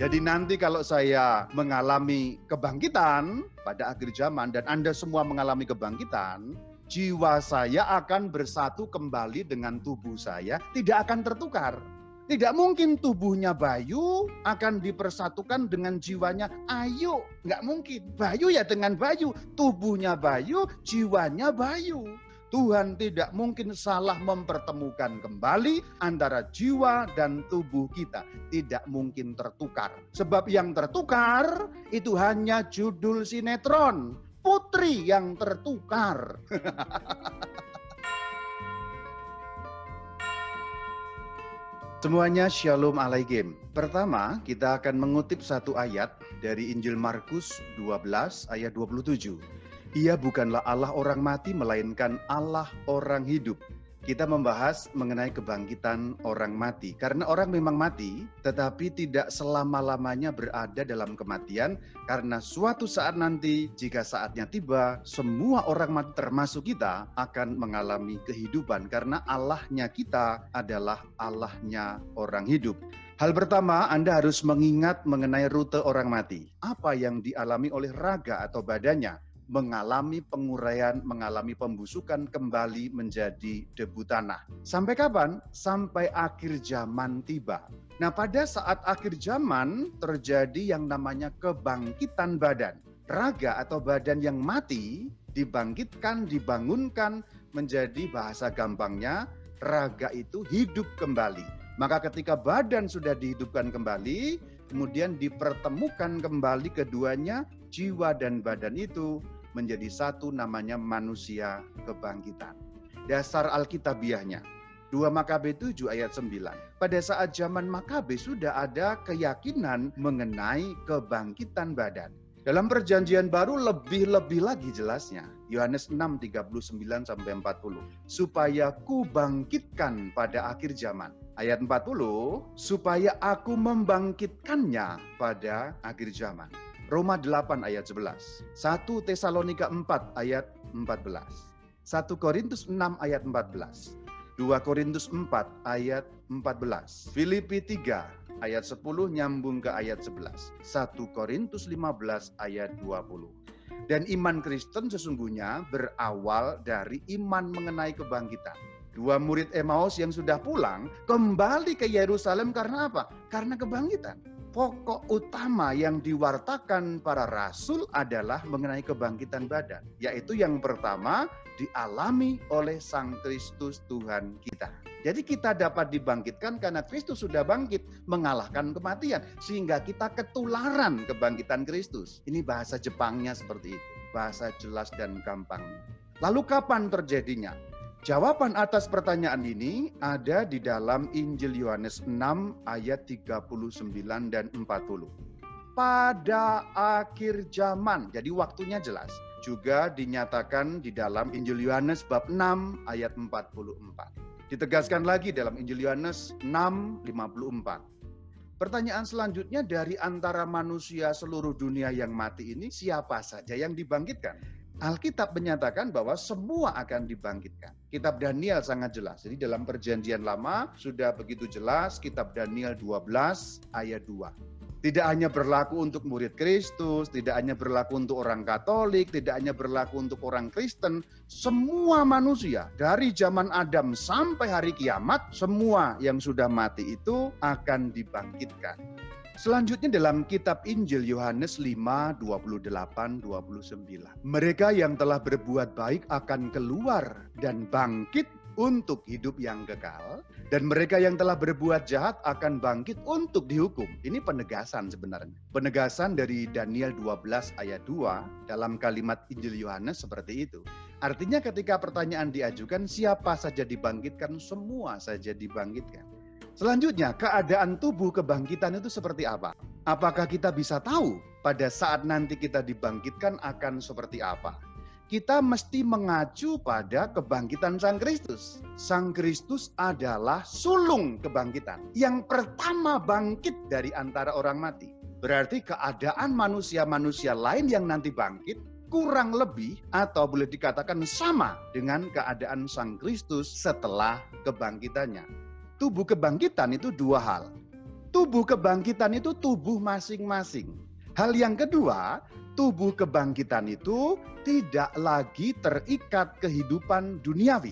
Jadi nanti kalau saya mengalami kebangkitan pada akhir zaman dan Anda semua mengalami kebangkitan, jiwa saya akan bersatu kembali dengan tubuh saya, tidak akan tertukar. Tidak mungkin tubuhnya Bayu akan dipersatukan dengan jiwanya Ayu. Nggak mungkin. Bayu ya dengan Bayu. Tubuhnya Bayu, jiwanya Bayu. Tuhan tidak mungkin salah mempertemukan kembali antara jiwa dan tubuh kita. Tidak mungkin tertukar. Sebab yang tertukar itu hanya judul sinetron. Putri yang tertukar. Semuanya shalom alaikum. Pertama, kita akan mengutip satu ayat dari Injil Markus 12 ayat 27. Ia bukanlah Allah orang mati, melainkan Allah orang hidup. Kita membahas mengenai kebangkitan orang mati, karena orang memang mati, tetapi tidak selama-lamanya berada dalam kematian, karena suatu saat nanti, jika saatnya tiba, semua orang mati, termasuk kita, akan mengalami kehidupan, karena Allahnya kita adalah Allahnya orang hidup. Hal pertama, Anda harus mengingat mengenai rute orang mati. Apa yang dialami oleh raga atau badannya mengalami penguraian, mengalami pembusukan kembali menjadi debu tanah. Sampai kapan? Sampai akhir zaman tiba. Nah, pada saat akhir zaman terjadi yang namanya kebangkitan badan. Raga atau badan yang mati dibangkitkan, dibangunkan menjadi bahasa gampangnya raga itu hidup kembali. Maka ketika badan sudah dihidupkan kembali, kemudian dipertemukan kembali keduanya, jiwa dan badan itu menjadi satu namanya manusia kebangkitan. Dasar Alkitabiahnya, 2 Makabe 7 ayat 9. Pada saat zaman Makabe sudah ada keyakinan mengenai kebangkitan badan. Dalam perjanjian baru lebih-lebih lagi jelasnya. Yohanes 6, 39 sampai 40. Supaya ku bangkitkan pada akhir zaman. Ayat 40, supaya aku membangkitkannya pada akhir zaman. Roma 8 ayat 11. 1 Tesalonika 4 ayat 14. 1 Korintus 6 ayat 14. 2 Korintus 4 ayat 14. Filipi 3 ayat 10 nyambung ke ayat 11. 1 Korintus 15 ayat 20. Dan iman Kristen sesungguhnya berawal dari iman mengenai kebangkitan. Dua murid Emmaus yang sudah pulang kembali ke Yerusalem karena apa? Karena kebangkitan pokok utama yang diwartakan para rasul adalah mengenai kebangkitan badan, yaitu yang pertama dialami oleh Sang Kristus Tuhan kita. Jadi kita dapat dibangkitkan karena Kristus sudah bangkit mengalahkan kematian sehingga kita ketularan kebangkitan Kristus. Ini bahasa Jepangnya seperti itu, bahasa jelas dan gampang. Lalu kapan terjadinya? Jawaban atas pertanyaan ini ada di dalam Injil Yohanes 6 ayat 39 dan 40. Pada akhir zaman, jadi waktunya jelas. Juga dinyatakan di dalam Injil Yohanes bab 6 ayat 44. Ditegaskan lagi dalam Injil Yohanes 6 54. Pertanyaan selanjutnya dari antara manusia seluruh dunia yang mati ini siapa saja yang dibangkitkan? Alkitab menyatakan bahwa semua akan dibangkitkan. Kitab Daniel sangat jelas. Jadi dalam perjanjian lama sudah begitu jelas kitab Daniel 12 ayat 2. Tidak hanya berlaku untuk murid Kristus, tidak hanya berlaku untuk orang Katolik, tidak hanya berlaku untuk orang Kristen, semua manusia dari zaman Adam sampai hari kiamat, semua yang sudah mati itu akan dibangkitkan. Selanjutnya dalam kitab Injil Yohanes 5, 28, 29. Mereka yang telah berbuat baik akan keluar dan bangkit untuk hidup yang kekal. Dan mereka yang telah berbuat jahat akan bangkit untuk dihukum. Ini penegasan sebenarnya. Penegasan dari Daniel 12 ayat 2 dalam kalimat Injil Yohanes seperti itu. Artinya ketika pertanyaan diajukan siapa saja dibangkitkan, semua saja dibangkitkan. Selanjutnya, keadaan tubuh kebangkitan itu seperti apa? Apakah kita bisa tahu pada saat nanti kita dibangkitkan akan seperti apa? Kita mesti mengacu pada kebangkitan Sang Kristus. Sang Kristus adalah sulung kebangkitan. Yang pertama bangkit dari antara orang mati. Berarti keadaan manusia-manusia lain yang nanti bangkit kurang lebih atau boleh dikatakan sama dengan keadaan Sang Kristus setelah kebangkitannya tubuh kebangkitan itu dua hal. tubuh kebangkitan itu tubuh masing-masing. Hal yang kedua, tubuh kebangkitan itu tidak lagi terikat kehidupan duniawi.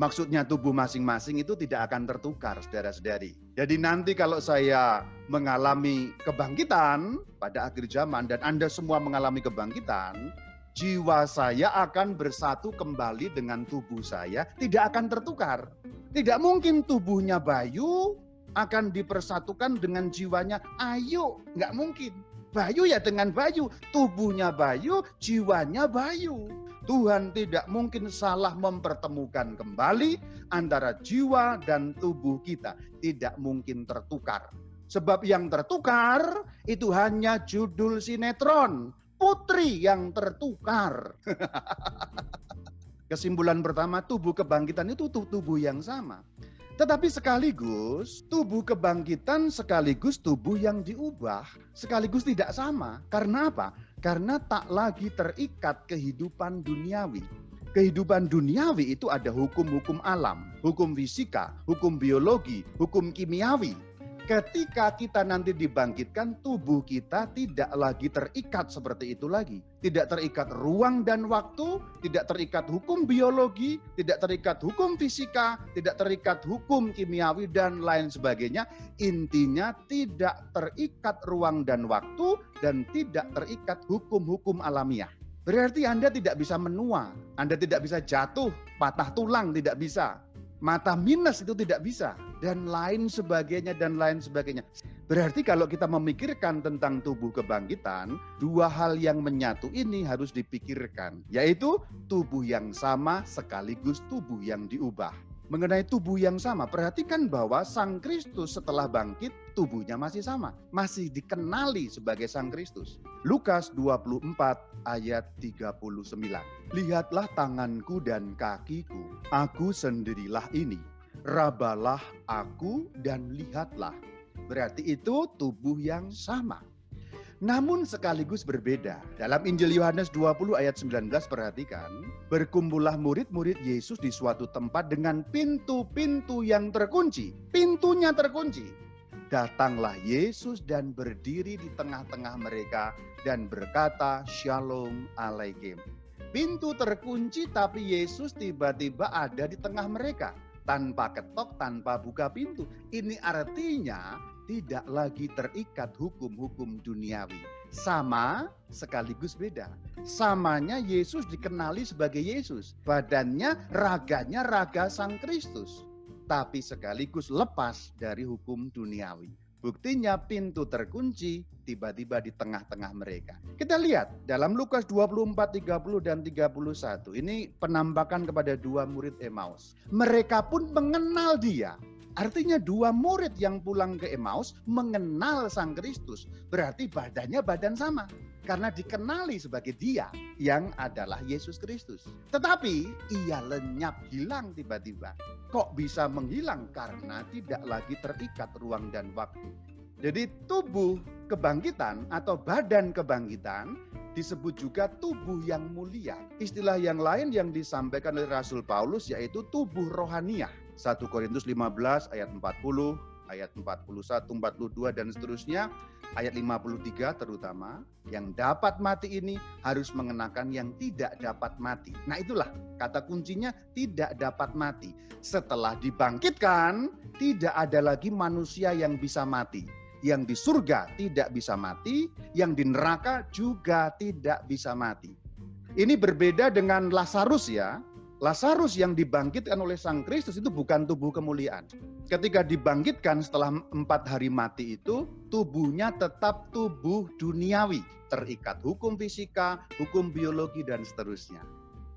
Maksudnya tubuh masing-masing itu tidak akan tertukar, saudara-saudari. Jadi nanti kalau saya mengalami kebangkitan pada akhir zaman dan Anda semua mengalami kebangkitan, jiwa saya akan bersatu kembali dengan tubuh saya, tidak akan tertukar. Tidak mungkin tubuhnya Bayu akan dipersatukan dengan jiwanya Ayu, nggak mungkin. Bayu ya dengan Bayu, tubuhnya Bayu, jiwanya Bayu. Tuhan tidak mungkin salah mempertemukan kembali antara jiwa dan tubuh kita. Tidak mungkin tertukar. Sebab yang tertukar itu hanya judul sinetron putri yang tertukar. Kesimpulan pertama, tubuh kebangkitan itu tubuh yang sama. Tetapi sekaligus tubuh kebangkitan sekaligus tubuh yang diubah sekaligus tidak sama. Karena apa? Karena tak lagi terikat kehidupan duniawi. Kehidupan duniawi itu ada hukum-hukum alam, hukum fisika, hukum biologi, hukum kimiawi ketika kita nanti dibangkitkan, tubuh kita tidak lagi terikat seperti itu lagi. Tidak terikat ruang dan waktu, tidak terikat hukum biologi, tidak terikat hukum fisika, tidak terikat hukum kimiawi, dan lain sebagainya. Intinya tidak terikat ruang dan waktu, dan tidak terikat hukum-hukum alamiah. Berarti Anda tidak bisa menua, Anda tidak bisa jatuh, patah tulang, tidak bisa mata minus itu tidak bisa dan lain sebagainya dan lain sebagainya. Berarti kalau kita memikirkan tentang tubuh kebangkitan, dua hal yang menyatu ini harus dipikirkan, yaitu tubuh yang sama sekaligus tubuh yang diubah mengenai tubuh yang sama. Perhatikan bahwa Sang Kristus setelah bangkit, tubuhnya masih sama. Masih dikenali sebagai Sang Kristus. Lukas 24 ayat 39. Lihatlah tanganku dan kakiku, aku sendirilah ini. Rabalah aku dan lihatlah. Berarti itu tubuh yang sama namun sekaligus berbeda. Dalam Injil Yohanes 20 ayat 19 perhatikan, berkumpullah murid-murid Yesus di suatu tempat dengan pintu-pintu yang terkunci. Pintunya terkunci. Datanglah Yesus dan berdiri di tengah-tengah mereka dan berkata, Shalom Alaikum. Pintu terkunci tapi Yesus tiba-tiba ada di tengah mereka tanpa ketok, tanpa buka pintu. Ini artinya tidak lagi terikat hukum-hukum duniawi. Sama sekaligus beda. Samanya Yesus dikenali sebagai Yesus. Badannya, raganya raga Sang Kristus. Tapi sekaligus lepas dari hukum duniawi. Buktinya pintu terkunci tiba-tiba di tengah-tengah mereka. Kita lihat dalam Lukas 24, 30 dan 31. Ini penampakan kepada dua murid Emmaus. Mereka pun mengenal dia Artinya dua murid yang pulang ke Emmaus mengenal Sang Kristus. Berarti badannya badan sama. Karena dikenali sebagai dia yang adalah Yesus Kristus. Tetapi ia lenyap hilang tiba-tiba. Kok bisa menghilang? Karena tidak lagi terikat ruang dan waktu. Jadi tubuh kebangkitan atau badan kebangkitan disebut juga tubuh yang mulia. Istilah yang lain yang disampaikan oleh Rasul Paulus yaitu tubuh rohaniah. 1 Korintus 15 ayat 40, ayat 41, 42 dan seterusnya, ayat 53 terutama, yang dapat mati ini harus mengenakan yang tidak dapat mati. Nah itulah kata kuncinya tidak dapat mati. Setelah dibangkitkan, tidak ada lagi manusia yang bisa mati. Yang di surga tidak bisa mati, yang di neraka juga tidak bisa mati. Ini berbeda dengan Lazarus ya, Lazarus yang dibangkitkan oleh Sang Kristus itu bukan tubuh kemuliaan. Ketika dibangkitkan setelah empat hari mati itu, tubuhnya tetap tubuh duniawi, terikat hukum fisika, hukum biologi, dan seterusnya.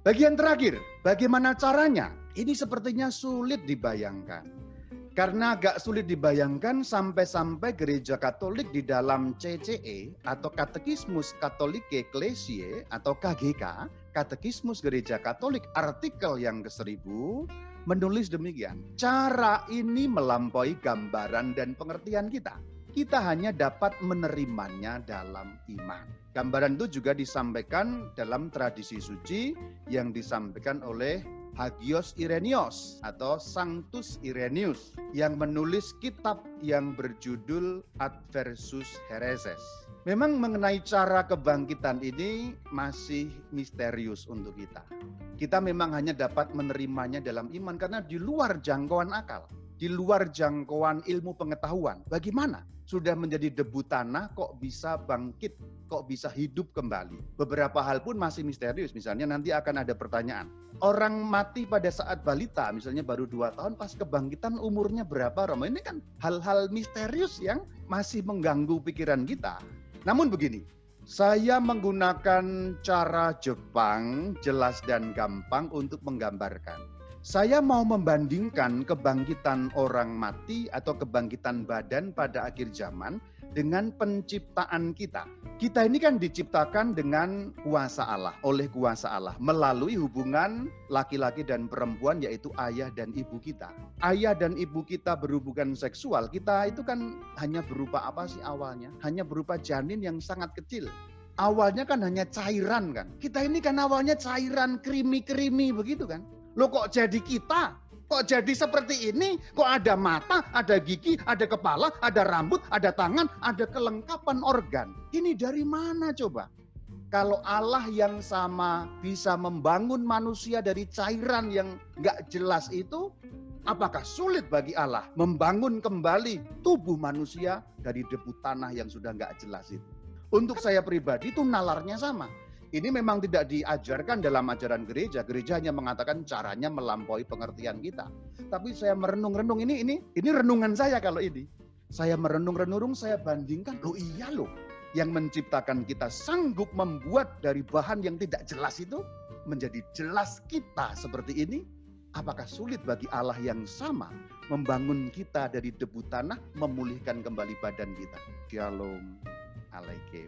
Bagian terakhir, bagaimana caranya? Ini sepertinya sulit dibayangkan. Karena agak sulit dibayangkan sampai-sampai gereja Katolik di dalam CCE atau Katekismus Katolik Ecclesiae atau KGK Katekismus Gereja Katolik artikel yang ke-1000 menulis demikian. Cara ini melampaui gambaran dan pengertian kita. Kita hanya dapat menerimanya dalam iman. Gambaran itu juga disampaikan dalam tradisi suci yang disampaikan oleh Hagios Irenios atau Sanctus Irenius yang menulis kitab yang berjudul Adversus Hereses. Memang mengenai cara kebangkitan ini masih misterius untuk kita. Kita memang hanya dapat menerimanya dalam iman karena di luar jangkauan akal, di luar jangkauan ilmu pengetahuan. Bagaimana? Sudah menjadi debu tanah kok bisa bangkit, kok bisa hidup kembali. Beberapa hal pun masih misterius. Misalnya nanti akan ada pertanyaan, orang mati pada saat balita, misalnya baru dua tahun, pas kebangkitan umurnya berapa? Romo ini kan hal-hal misterius yang masih mengganggu pikiran kita. Namun begini, saya menggunakan cara Jepang jelas dan gampang untuk menggambarkan. Saya mau membandingkan kebangkitan orang mati atau kebangkitan badan pada akhir zaman dengan penciptaan kita. Kita ini kan diciptakan dengan kuasa Allah, oleh kuasa Allah, melalui hubungan laki-laki dan perempuan yaitu ayah dan ibu kita. Ayah dan ibu kita berhubungan seksual, kita itu kan hanya berupa apa sih awalnya? Hanya berupa janin yang sangat kecil. Awalnya kan hanya cairan kan. Kita ini kan awalnya cairan krimi-krimi begitu kan. Lo kok jadi kita? Kok jadi seperti ini? Kok ada mata, ada gigi, ada kepala, ada rambut, ada tangan, ada kelengkapan organ. Ini dari mana coba? Kalau Allah yang sama bisa membangun manusia dari cairan yang nggak jelas itu, apakah sulit bagi Allah membangun kembali tubuh manusia dari debu tanah yang sudah nggak jelas itu? Untuk saya pribadi itu nalarnya sama. Ini memang tidak diajarkan dalam ajaran gereja. Gereja hanya mengatakan caranya melampaui pengertian kita. Tapi saya merenung-renung ini ini ini renungan saya kalau ini. Saya merenung-renung, saya bandingkan, loh iya loh. Yang menciptakan kita sanggup membuat dari bahan yang tidak jelas itu menjadi jelas kita seperti ini. Apakah sulit bagi Allah yang sama membangun kita dari debu tanah, memulihkan kembali badan kita? Shalom alaikum.